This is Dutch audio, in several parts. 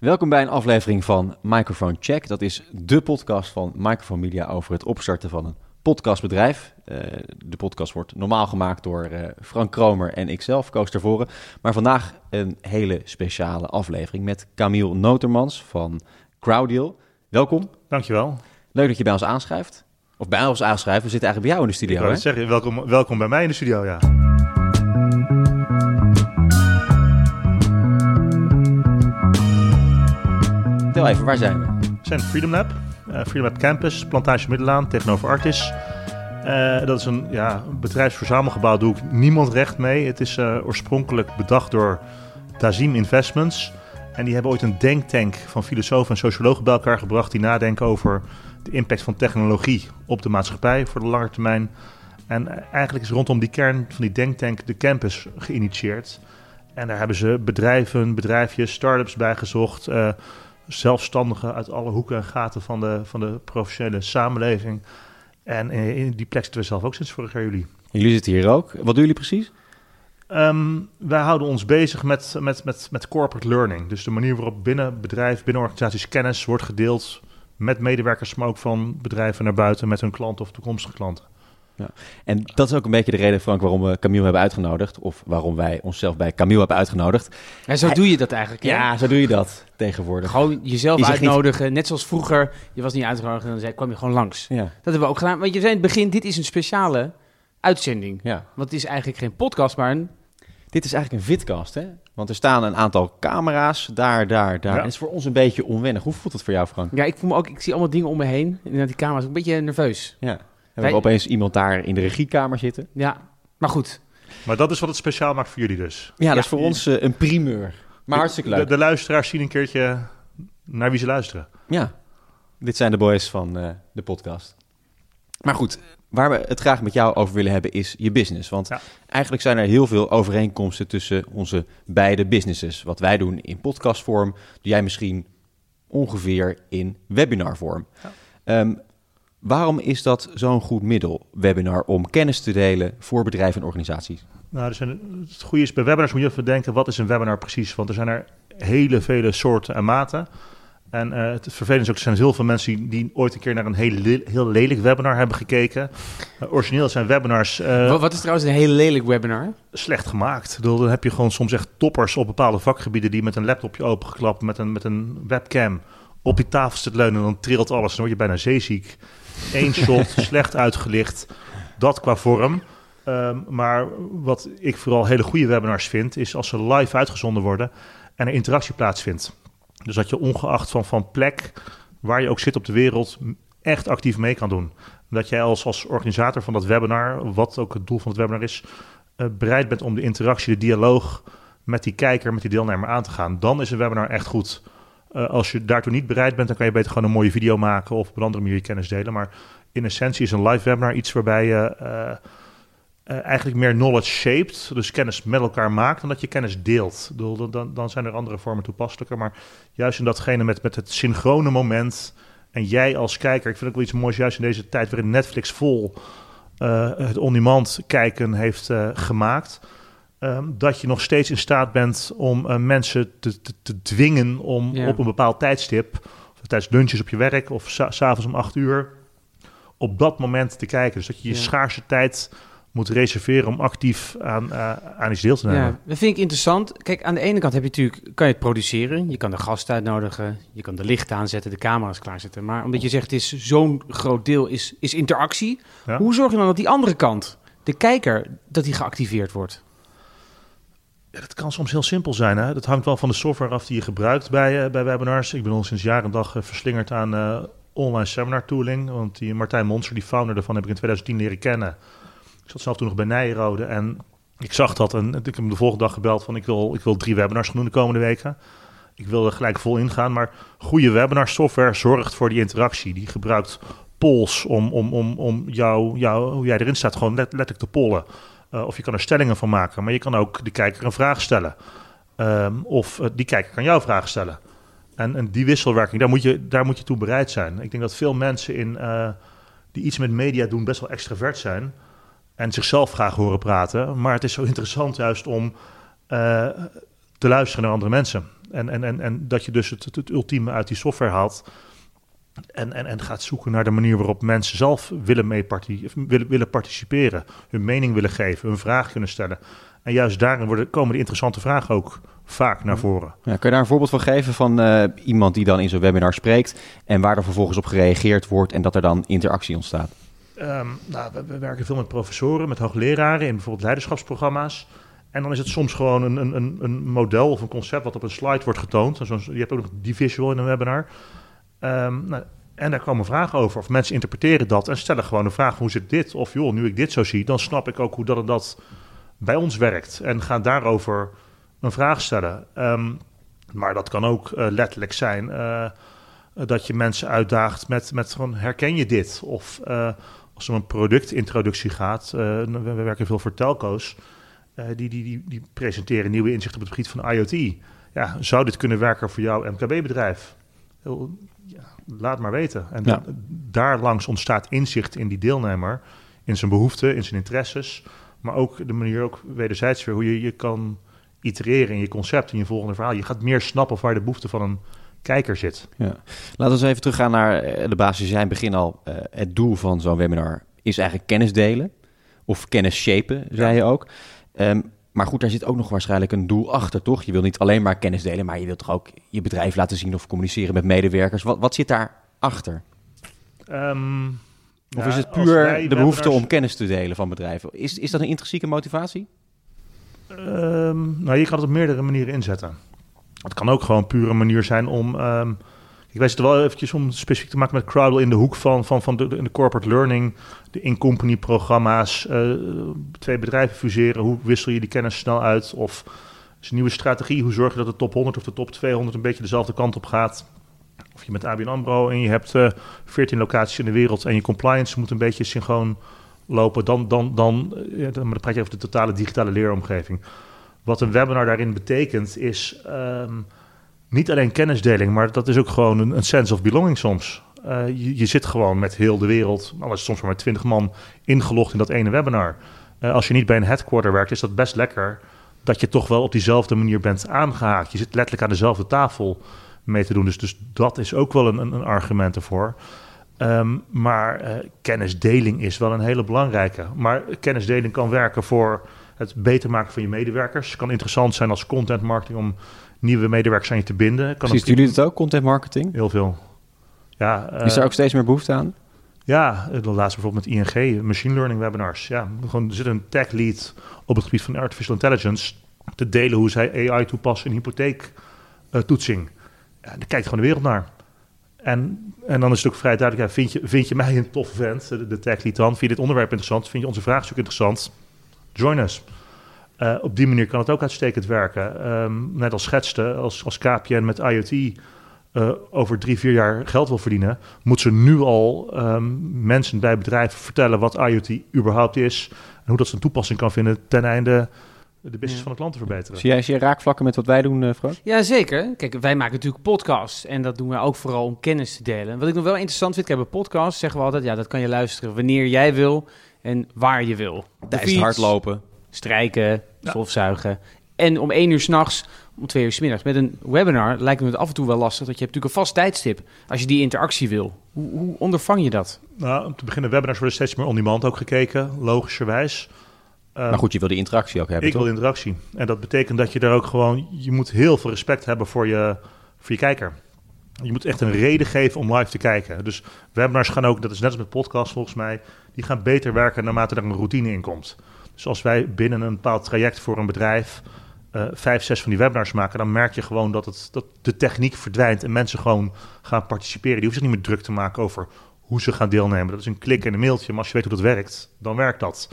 Welkom bij een aflevering van Microphone Check. Dat is de podcast van Microphone Media over het opstarten van een podcastbedrijf. Uh, de podcast wordt normaal gemaakt door uh, Frank Kromer en ikzelf, Koos Tervoren. Maar vandaag een hele speciale aflevering met Camille Notermans van Crowdeal. Welkom. Dankjewel. Leuk dat je bij ons aanschrijft. Of bij ons aanschrijft. We zitten eigenlijk bij jou in de studio. Ik wou zeggen, welkom, welkom bij mij in de studio, ja. Vertel even, waar zijn we? We zijn Freedom Lab, uh, Freedom Lab Campus, Plantage Middelaan, tegenover Artis. Uh, dat is een ja, bedrijfsverzamelgebouw, doe ik niemand recht mee. Het is uh, oorspronkelijk bedacht door Dazim Investments. En die hebben ooit een denktank van filosofen en sociologen bij elkaar gebracht... die nadenken over de impact van technologie op de maatschappij voor de lange termijn. En eigenlijk is rondom die kern van die denktank de campus geïnitieerd. En daar hebben ze bedrijven, bedrijfjes, start-ups bij gezocht... zelfstandigen uit alle hoeken en gaten van de, van de professionele samenleving. En in die plek zitten we zelf ook sinds vorig jaar juli. Jullie zitten hier ook. Wat doen jullie precies? Um, wij houden ons bezig met, met, met, met corporate learning. Dus de manier waarop binnen bedrijf, binnen organisaties kennis wordt gedeeld met medewerkers, maar ook van bedrijven naar buiten met hun klanten of toekomstige klanten. Ja. En dat is ook een beetje de reden, Frank, waarom we Camille hebben uitgenodigd. Of waarom wij onszelf bij Camille hebben uitgenodigd. Ja, zo doe je dat eigenlijk. Ja, zo doe je dat tegenwoordig. Gewoon jezelf uitnodigen. Net zoals vroeger. Je was niet uitgenodigd en dan zei, kwam je gewoon langs. Ja. Dat hebben we ook gedaan. Want je zei in het begin, dit is een speciale uitzending. Ja. Want het is eigenlijk geen podcast, maar een... Dit is eigenlijk een vidcast, hè? Want er staan een aantal camera's daar, daar, daar. Ja. En het is voor ons een beetje onwennig. Hoe voelt het voor jou, Frank? Ja, ik voel me ook... Ik zie allemaal dingen om me heen. En die camera's een beetje nerveus. Ja. We hebben opeens iemand daar in de regiekamer zitten. Ja, maar goed. Maar dat is wat het speciaal maakt voor jullie dus. Ja, dat is voor ons uh, een primeur. Maar hartstikke leuk. De, de, luisteraars zien een keertje naar wie ze luisteren. Ja, dit zijn de boys van uh, de podcast. Maar goed, waar we het graag met jou over willen hebben is je business. Want ja. eigenlijk zijn er heel veel overeenkomsten tussen onze beide businesses. Wat wij doen in podcastvorm, doe jij misschien ongeveer in webinarvorm. Ja. Um, Waarom is dat zo'n goed middel, webinar, om kennis te delen voor bedrijven en organisaties? Nou, er zijn, het goede is, bij webinars moet je even denken, wat is een webinar precies? Want er zijn er hele vele soorten en maten. En uh, het vervelende is ook, er zijn heel veel mensen die, ooit een keer naar een heel, heel lelijk webinar hebben gekeken. Uh, origineel zijn webinars... Uh, wat, is trouwens een heel lelijk webinar? Slecht gemaakt. Dan heb je gewoon soms echt toppers op bepaalde vakgebieden... die met een laptopje opengeklapt, met een, met een webcam op die tafel zit leunen... en dan trilt alles, dan word je bijna zeeziek. Eén shot, slecht uitgelicht. Dat qua vorm. Um, maar wat ik vooral hele goede webinars vind, is als ze live uitgezonden worden en er interactie plaatsvindt. Dus dat je ongeacht van, van plek, waar je ook zit op de wereld, echt actief mee kan doen. Dat jij als, als organisator van dat webinar, wat ook het doel van het webinar is, uh, bereid bent om de interactie, de dialoog met die kijker, met die deelnemer aan te gaan. Dan is een webinar echt goed. Uh, als je daartoe niet bereid bent, dan kan je beter gewoon een mooie video maken of op een andere manier je kennis delen. Maar in essentie is een live webinar iets waarbij je uh, uh, eigenlijk meer knowledge shaped, dus kennis met elkaar maakt, dan dat je kennis deelt. Bedoel, dan, dan zijn er andere vormen toepasselijker. Maar juist in datgene met, met het synchrone moment en jij als kijker, ik vind ook wel iets moois, juist in deze tijd waarin Netflix vol het on-demand kijken heeft gemaakt Um, dat je nog steeds in staat bent om uh, mensen te, te, te, dwingen om ja. op een bepaald tijdstip, of tijdens lunches op je werk of s'avonds om acht uur, op dat moment te kijken. Dus dat je je ja. schaarse tijd moet reserveren om actief aan, uh, aan iets deel te nemen. Ja, dat vind ik interessant. Kijk, aan de ene kant heb je natuurlijk, kan je het produceren. Je kan de gast uitnodigen, je kan de lichten aanzetten, de camera's klaarzetten. Maar omdat je zegt, het is zo'n groot deel is, is interactie. Ja. Hoe zorg je dan dat die andere kant, de kijker, dat die geactiveerd wordt? Ja, dat kan soms heel simpel zijn. Hè? Dat hangt wel van de software af die je gebruikt bij, uh, bij webinars. Ik ben al sinds jaar en dag uh, verslingerd aan uh, online seminar tooling. Want die Martijn Monster, die founder daarvan, heb ik in 2010 leren kennen. Ik zat zelf toen nog bij Nijrode en ik zag dat. En ik heb hem de volgende dag gebeld van ik wil, ik wil drie webinars doen de komende weken. Ik wil er gelijk vol ingaan. Maar goede webinar software zorgt voor die interactie. Die gebruikt polls om, om, om, om jou, jou, hoe jij erin staat, gewoon let, letterlijk te pollen. Uh, of je kan er stellingen van maken, maar je kan ook de kijker een vraag stellen. Um, of uh, die kijker kan jou vragen stellen. En, die wisselwerking, daar moet, je, daar moet je toe bereid zijn. Ik denk dat veel mensen in, uh, die iets met media doen best wel extravert zijn. En zichzelf graag horen praten. Maar het is zo interessant juist om te luisteren naar andere mensen. En, en, en, en dat je dus het, het, ultieme uit die software haalt. En, en, en gaat zoeken naar de manier waarop mensen zelf willen, mee willen, willen participeren. Hun mening willen geven, hun vraag kunnen stellen. En juist daarin worden, komen de interessante vragen ook vaak naar voren. Ja, kun je daar een voorbeeld van geven van uh, iemand die dan in zo'n webinar spreekt en waar er vervolgens op gereageerd wordt en dat er dan interactie ontstaat? Um, nou, we, we, werken veel met professoren, met hoogleraren in bijvoorbeeld leiderschapsprogramma's. En dan is het soms gewoon een, een, een model of een concept wat op een slide wordt getoond. je hebt ook nog die visual in een webinar. Um, nou, en daar komen vragen over. Of mensen interpreteren dat en stellen gewoon de vraag: hoe zit dit? Of joh, nu ik dit zo zie, dan snap ik ook hoe dat en dat bij ons werkt. En gaan daarover een vraag stellen. Um, maar dat kan ook uh, letterlijk zijn uh, dat je mensen uitdaagt met, met gewoon herken je dit? Of uh, als er een productintroductie gaat, we, we werken veel voor telco's. Die, die, die, die, presenteren nieuwe inzichten op het gebied van IoT. Ja, zou dit kunnen werken voor jouw MKB-bedrijf? Ja, laat maar weten. En ja. daar langs ontstaat inzicht in die deelnemer, in zijn behoeften, in zijn interesses, maar ook de manier, ook wederzijds weer, hoe je je kan itereren in je concept, in je volgende verhaal. Je gaat meer snappen waar de behoefte van een kijker zit. Ja. Laten we even teruggaan naar eh, de basis. Het begin al, uh, het doel van zo'n webinar is eigenlijk kennis delen. Of kennis shapen, zei je ook. Um, maar goed, daar zit ook nog waarschijnlijk een doel achter, toch? Je wil niet alleen maar kennis delen, maar je wilt toch ook je bedrijf laten zien of communiceren met medewerkers. Wat, wat zit daar achter? Um, of is het puur de behoefte om kennis te delen van bedrijven? Is, is dat een intrinsieke motivatie? Um, nou, je kan het op meerdere manieren inzetten. Het kan ook gewoon puur een manier zijn om um, ik wijs het wel eventjes om specifiek te maken met Crowdle in de hoek van, van, van de, de corporate learning, de in-company programma's, uh, twee bedrijven fuseren. Hoe wissel je die kennis snel uit? Of is een nieuwe strategie, hoe zorg je dat de top 100 of de top 200 een beetje dezelfde kant op gaat? Of je met ABN AMRO en je hebt eh, 14 locaties in de wereld en je compliance moet een beetje synchroon lopen. Dan, dan, dan, uh, dan praat je over de totale digitale leeromgeving. Wat een webinar daarin betekent is... Um, niet alleen kennisdeling, maar dat is ook gewoon een, een sense of belonging soms. Uh, je, zit gewoon met heel de wereld, al is soms maar met twintig man, ingelogd in dat ene webinar. Uh, als je niet bij een headquarter werkt, is dat best lekker dat je toch wel op diezelfde manier bent aangehaakt. Je zit letterlijk aan dezelfde tafel mee te doen. Dus, dus dat is ook wel een, een, een argument ervoor. Um, maar uh, kennisdeling is wel een hele belangrijke. Maar kennisdeling kan werken voor het beter maken van je medewerkers. Het kan interessant zijn als content marketing om nieuwe medewerkers aan je te binden. Kan Ziet jullie het ook, content marketing? Heel veel. Ja, is er ook steeds meer behoefte aan? Ja, de laatste bijvoorbeeld met ING, machine learning webinars. Ja, gewoon, er zit een tech lead op het gebied van artificial intelligence te delen hoe zij AI toepassen in hypotheektoetsing. Uh, ja, daar kijkt gewoon de wereld naar. En, en dan is het ook vrij duidelijk, ja, vind, je, vind je mij een toffe vent, de, de tech lead dan? Vind je dit onderwerp interessant? Vind je onze vraagstuk interessant? Join us. Uh, op die manier kan het ook uitstekend werken. Um, net als schetste, als, als KPN met IoT uh, eh, over drie, vier jaar geld wil verdienen, moet ze nu al um, mensen bij bedrijven vertellen wat IoT überhaupt is en hoe dat ze een toepassing kan vinden ten einde de business van de klant te verbeteren. Zie jij, zie raakvlakken met wat wij doen, uh, Frank? Ja, zeker. Kijk, wij maken natuurlijk podcasts en dat doen we ook vooral om kennis te delen. Wat ik nog wel interessant vind, ik heb een podcast, zeggen we altijd, ja, dat kan je luisteren wanneer jij wil en waar je wil. Tijdens het hardlopen. Strijken, stofzuigen. En om één uur s'nachts, om twee uur s middags. Met een webinar lijkt me het af en toe wel lastig dat je hebt natuurlijk een vast tijdstip als je die interactie wil. Hoe, hoe ondervang je dat? Nou, om te beginnen, webinars worden steeds meer on-demand ook gekeken, logischerwijs. Uh, maar goed, je wil die interactie ook hebben, Ik toch? wil interactie. En dat betekent dat je daar ook gewoon... Je moet heel veel respect hebben voor je, voor je kijker. Je moet echt een reden geven om live te kijken. Dus webinars gaan ook, dat is net als met podcasts volgens mij... die gaan beter werken naarmate er een routine in komt. Dus als wij binnen een bepaald traject voor een bedrijf uh, vijf, zes van die webinars maken, dan merk je gewoon dat, het, dat de techniek verdwijnt en mensen gewoon gaan participeren. Die hoeven zich niet meer druk te maken over hoe ze gaan deelnemen. Dat is een klik en een mailtje, maar als je weet hoe dat werkt, dan werkt dat.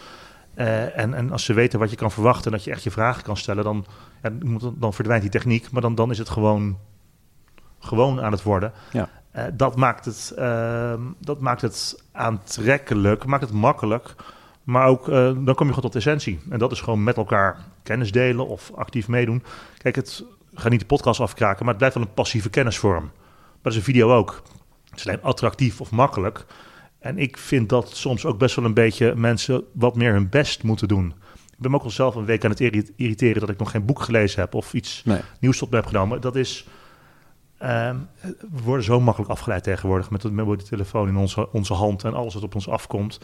Uh, en, en als ze weten wat je kan verwachten en dat je echt je vragen kan stellen, dan, ja, dan verdwijnt die techniek, maar dan, dan is het gewoon, gewoon aan het worden. Ja. Uh, dat, maakt het, ehm, dat maakt het aantrekkelijk, maakt het makkelijk maar ook, uh, dan kom je gewoon tot de essentie. En dat is gewoon met elkaar kennis delen of actief meedoen. Kijk, het gaat niet de podcast afkraken, maar het blijft wel een passieve kennisvorm. Maar dat is een video ook. Het is alleen attractief of makkelijk. En ik vind dat soms ook best wel een beetje mensen wat meer hun best moeten doen. Ik ben me ook al zelf een week aan het irriteren dat ik nog geen boek gelezen heb of iets nieuws tot me heb genomen. Dat is, ehm, we worden zo makkelijk afgeleid tegenwoordig met de mobiele telefoon in onze, onze hand en alles wat op ons afkomt.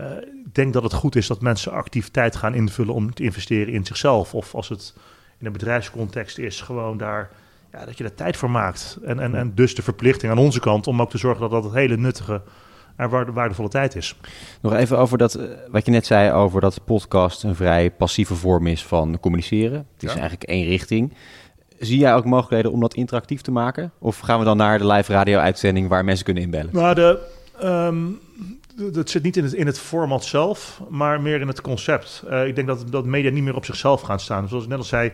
Uh, ik denk dat het goed is dat mensen activiteit gaan invullen om te investeren in zichzelf. Of als het in een bedrijfscontext is, gewoon daar ja, dat je er tijd voor maakt. En, en, en dus de verplichting aan onze kant om ook te zorgen dat dat het hele nuttige en waardevolle tijd is. Nog even over dat, eh, wat je net zei over dat podcast een vrij passieve vorm is van communiceren. Het is eigenlijk één richting. Zie jij ook mogelijkheden om dat interactief te maken? Of gaan we dan naar de live radio-uitzending waar mensen kunnen inbellen? Nou, de, um, dat zit niet in het, in het format zelf, maar meer in het concept. Uh, ik denk dat, dat media niet meer op zichzelf gaan staan. Zoals ik net al zei,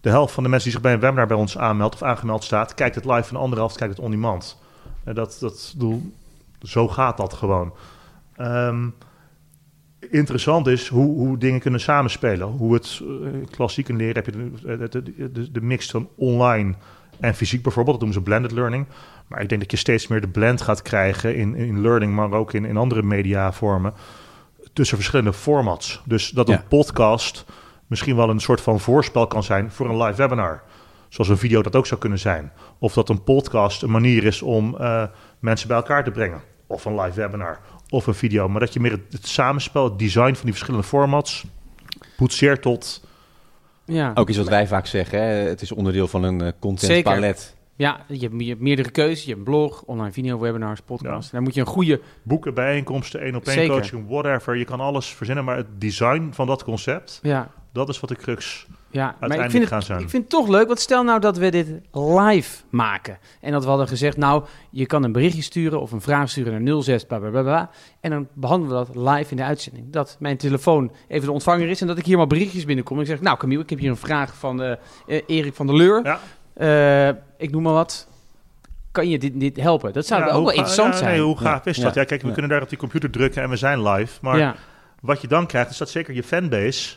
de helft van de mensen die zich bij een webinar bij ons aanmeldt of aangemeld staat, kijkt het live en de andere helft kijkt het on demand. Uh, dat, dat, zo gaat dat gewoon. Um, interessant is hoe, hoe dingen kunnen samenspelen. Hoe het uh, klassiek in leren heb je de, de, de, mix van online en fysiek bijvoorbeeld. Dat noemen ze blended learning. Maar ik denk dat je steeds meer de blend gaat krijgen in, in learning, maar ook in, in andere mediavormen. Tussen verschillende formats. Dus dat een podcast misschien wel een soort van voorspel kan zijn voor een live webinar. Zoals een video dat ook zou kunnen zijn. Of dat een podcast een manier is om uh, mensen bij elkaar te brengen. Of een live webinar. Of een video. Maar dat je meer het, samenspel, het design van die verschillende formats poetseert tot... Ja. Ook iets wat wij vaak zeggen. Hè? Het is onderdeel van een uh, content palet. Ja, je hebt, je hebt, meerdere keuzes. Je hebt een blog, online video, webinars, podcast. Ja. Daar moet je een goede... Boeken, bijeenkomsten, één op één coaching, whatever. Je kan alles verzinnen, maar het design van dat concept... Ja. Dat is wat de crux ja, maar ik vind, het, ik vind het toch leuk, want stel nou dat we dit live maken. En dat we hadden gezegd, nou, je kan een berichtje sturen of een vraag sturen naar 06, bla, bla, bla, En dan behandelen we dat live in de uitzending. Dat mijn telefoon even de ontvanger is en dat ik hier maar berichtjes binnenkom. En ik zeg, nou Camille, ik heb hier een vraag van uh, Erik van der Leur. Ja. Uh, ik noem maar wat. Kan je dit, dit helpen? Dat zou ook wel interessant zijn. Nee, hoe gaaf is dat? Ja, kijk, we kunnen daar op die computer drukken en we zijn live. Maar wat je dan krijgt, is dat zeker je fanbase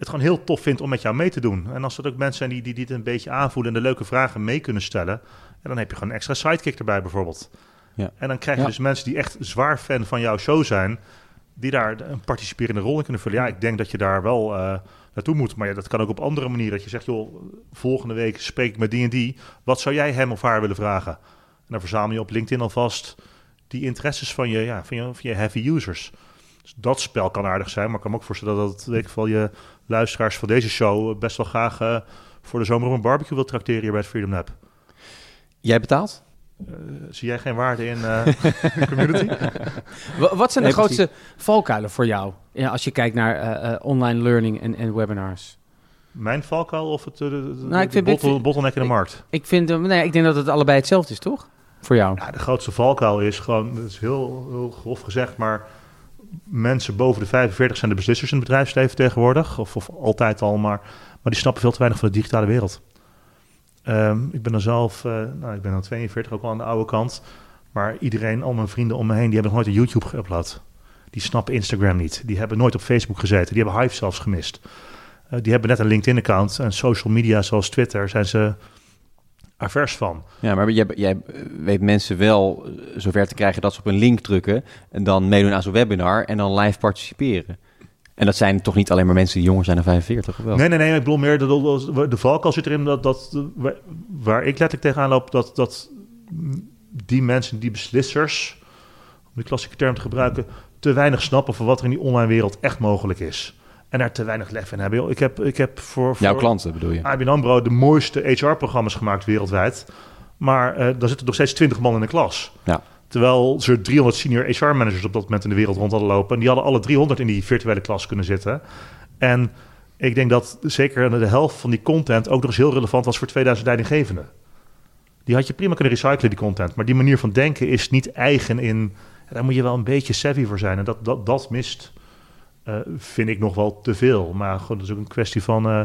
het gewoon heel tof vindt om met jou mee te doen. En als er ook mensen zijn die, die dit een beetje aanvoelen en de leuke vragen mee kunnen stellen, en dan heb je gewoon een extra sidekick erbij bijvoorbeeld. Ja. En dan krijg je dus mensen die echt zwaar fan van jouw show zijn, die daar een participerende rol in kunnen vullen. Ja, ik denk dat je daar wel uh, naartoe moet. Maar ja, dat kan ook op andere manieren. Dat je zegt, joh, volgende week spreek ik met die en die. Wat zou jij hem of haar willen vragen? En dan verzamel je op LinkedIn alvast die interesses van je, ja, van je, van je heavy users. Dus dat spel kan aardig zijn, maar ik kan me ook voorstellen dat het, weet je luisteraars van deze show best wel graag uh, voor de zomer op een barbecue wil tracteren hier bij het Freedom Lab. Jij betaalt? Uh, zie jij geen waarde in uh, community? Wat zijn de grootste valkuilen voor jou ja, als je kijkt naar online learning en, en webinars? Mijn valkuil of het de, de, nou, bottle, bottleneck in de markt? Ik, vind, nee, ik denk dat het allebei hetzelfde is, toch? Voor jou? Ja, de grootste valkuil is gewoon, dat is heel, heel grof gezegd, maar mensen boven de 45 zijn de beslissers in het bedrijfsleven tegenwoordig. Of, of altijd al, maar, maar die snappen veel te weinig van de digitale wereld. Um, ik ben dan zelf, uh, nou, ik ben dan 42, ook al aan de oude kant. Maar iedereen, al mijn vrienden om me heen, die hebben nooit een YouTube geüpload. Die snappen Instagram niet. Die hebben nooit op Facebook gezeten. Die hebben Hive zelfs gemist. Uh, die hebben net een LinkedIn-account en social media zoals Twitter zijn ze avers van. Ja, maar jij, jij weet mensen wel eh, zover te krijgen dat ze op een link drukken en dan meedoen aan zo'n webinar en dan live participeren. En dat zijn toch niet alleen maar mensen die jonger zijn dan 45, of wel? Nee, nee, nee. Ik bedoel meer, de, de valkuil zit erin dat, dat waar ik letterlijk tegenaan loop, dat, dat die mensen, die beslissers, om die klassieke term te gebruiken, te weinig snappen van wat er in die online wereld echt mogelijk is en daar te weinig lef in hebben. Ik heb, ik heb voor, voor Jouw klanten bedoel je? ABN AMRO de mooiste HR-programma's gemaakt wereldwijd. Maar uh, daar zitten nog steeds 20 man in de klas. Ja. Terwijl ze 300 senior HR-managers op dat moment in de wereld rond hadden lopen. En die hadden alle 300 in die virtuele klas kunnen zitten. En ik denk dat zeker de helft van die content ook nog eens heel relevant was voor 2000 leidinggevenden. Die had je prima kunnen recyclen, die content. Maar die manier van denken is niet eigen in... Daar moet je wel een beetje savvy voor zijn. En dat, dat, dat mist uh, vind ik nog wel te veel. Maar goed, dat is ook een kwestie van uh,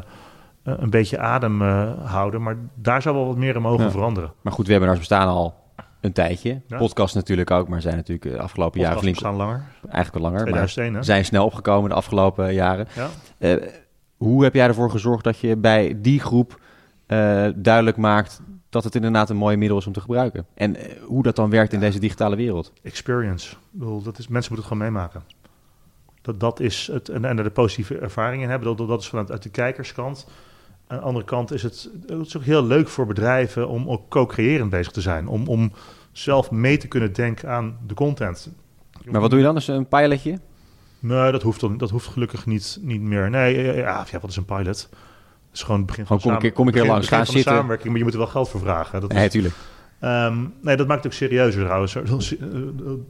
een beetje adem houden. Maar daar zou wel wat meer in mogen veranderen. Maar goed, webinars bestaan al een tijdje. Ja. Podcast natuurlijk ook, maar zijn natuurlijk de afgelopen jaren flink... bestaan langer. Eigenlijk al langer, 2001, maar zijn snel opgekomen de afgelopen jaren. Ja. hoe heb jij ervoor gezorgd dat je bij die groep duidelijk maakt dat het inderdaad een mooi middel is om te gebruiken. En hoe dat dan werkt in deze digitale wereld. Experience. Ik bedoel, dat is, mensen moeten het gewoon meemaken. Dat, dat is het, en, en er de positieve ervaringen hebben. Dat, dat is vanuit uit de kijkerskant. Aan de andere kant is het, het is ook heel leuk voor bedrijven om ook co-creërend bezig te zijn. Om, om zelf mee te kunnen denken aan de content. Maar wat doe je dan? Is een pilotje? Nee, dat hoeft, dan, dat hoeft gelukkig niet, niet meer. Nee, ja, ja, wat is een pilot? Het is gewoon het begin van kom een keer, kom een keer langs, gaan zitten. samenwerking, maar je moet er wel geld voor vragen. Dat is, nee, tuurlijk. Um, nee, dat maakt het ook serieuzer trouwens.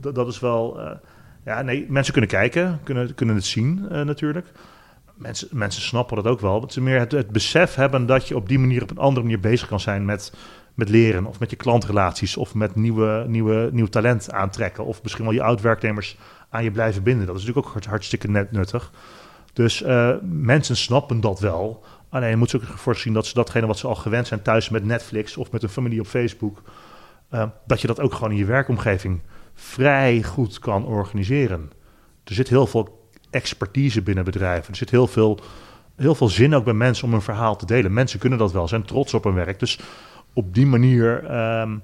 Dat is wel... Uh, ja, nee, mensen kunnen kijken, kunnen, kunnen het zien uh, natuurlijk. Mensen, mensen snappen dat ook wel. Het is meer het, het besef hebben dat je op die manier op een andere manier bezig kan zijn met met leren of met je klantrelaties of met nieuwe, nieuwe, nieuw talent aantrekken of misschien wel je oud-werknemers aan je blijven binden. Dat is natuurlijk ook hartstikke net nuttig. Dus uh, mensen snappen dat wel. Alleen je moet ze ook ervoor zien dat ze datgene wat ze al gewend zijn thuis met Netflix of met een familie op Facebook, uh, dat je dat ook gewoon in je werkomgeving vrij goed kan organiseren. Er zit heel veel expertise binnen bedrijven. Er zit heel veel, heel veel zin ook bij mensen om een verhaal te delen. Mensen kunnen dat wel, zijn trots op hun werk. Dus op die manier um,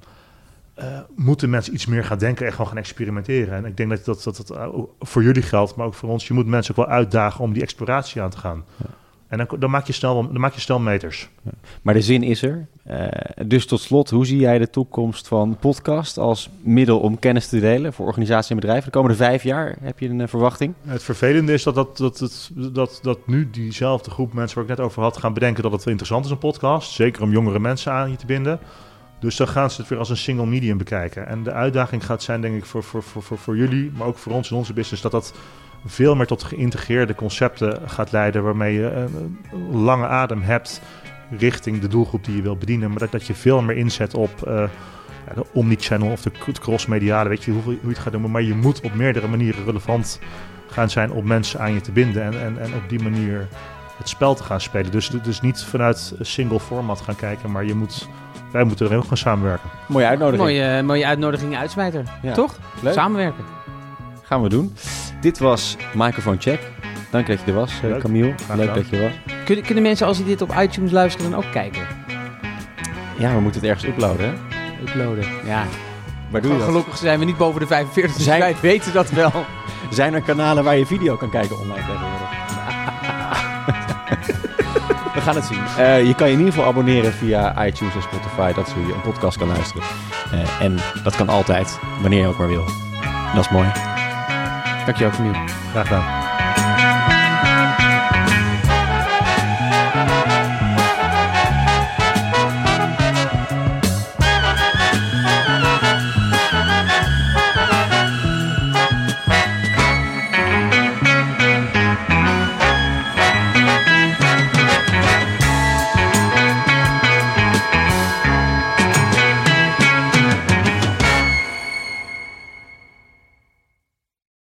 uh, moeten mensen iets meer gaan denken en gewoon gaan experimenteren. En ik denk dat dat, dat, dat uh, voor jullie geldt, maar ook voor ons. Je moet mensen ook wel uitdagen om die exploratie aan te gaan. Ja. En dan, dan, maak je snel, dan maak je snel meters. Maar de zin is er. Uh, dus tot slot, hoe zie jij de toekomst van podcast als middel om kennis te delen voor organisaties en bedrijven? De komende vijf jaar heb je een uh, verwachting? Het vervelende is dat, dat, dat, dat, dat, dat nu diezelfde groep mensen waar ik net over had gaan bedenken dat het wel interessant is, een podcast. Zeker om jongere mensen aan je te binden. Dus dan gaan ze het weer als een single medium bekijken. En de uitdaging gaat zijn, denk ik, voor, voor, voor, voor, voor jullie, maar ook voor ons in onze business, dat dat veel meer tot geïntegreerde concepten gaat leiden, waarmee je een, lange adem hebt richting de doelgroep die je wil bedienen, maar dat, dat je veel meer inzet op uh, ja, de omnichannel of de cross-mediale, weet je hoe, hoe je het gaat doen, maar je moet op meerdere manieren relevant gaan zijn om mensen aan je te binden en, en, en op die manier het spel te gaan spelen. Dus, dus niet vanuit single format gaan kijken, maar je moet, wij moeten er ook gaan samenwerken. Mooie uitnodiging. Mooie, mooie uitnodiging, uitsmijter. Ja. Toch? Leuk. Samenwerken. Gaan we doen. Dit was Microphone Check. Dank dat je er was, Leuk. Camille. Leuk dat je er was. Kunnen, kunnen mensen als ze dit op iTunes luisteren dan ook kijken? Ja, we moeten het ergens uploaden, hè? Uploaden, ja. Waar doe je dat? Gelukkig zijn we niet boven de 45, dus zijn... wij weten dat wel. Zijn er kanalen waar je video kan kijken online tegenwoordig? we gaan het zien. Uh, je kan je in ieder geval abonneren via iTunes en Spotify. Dat is hoe je een podcast kan luisteren. Uh, en dat kan altijd, wanneer je ook maar wil. Dat is mooi. Dankjewel, Camille. Graag gedaan.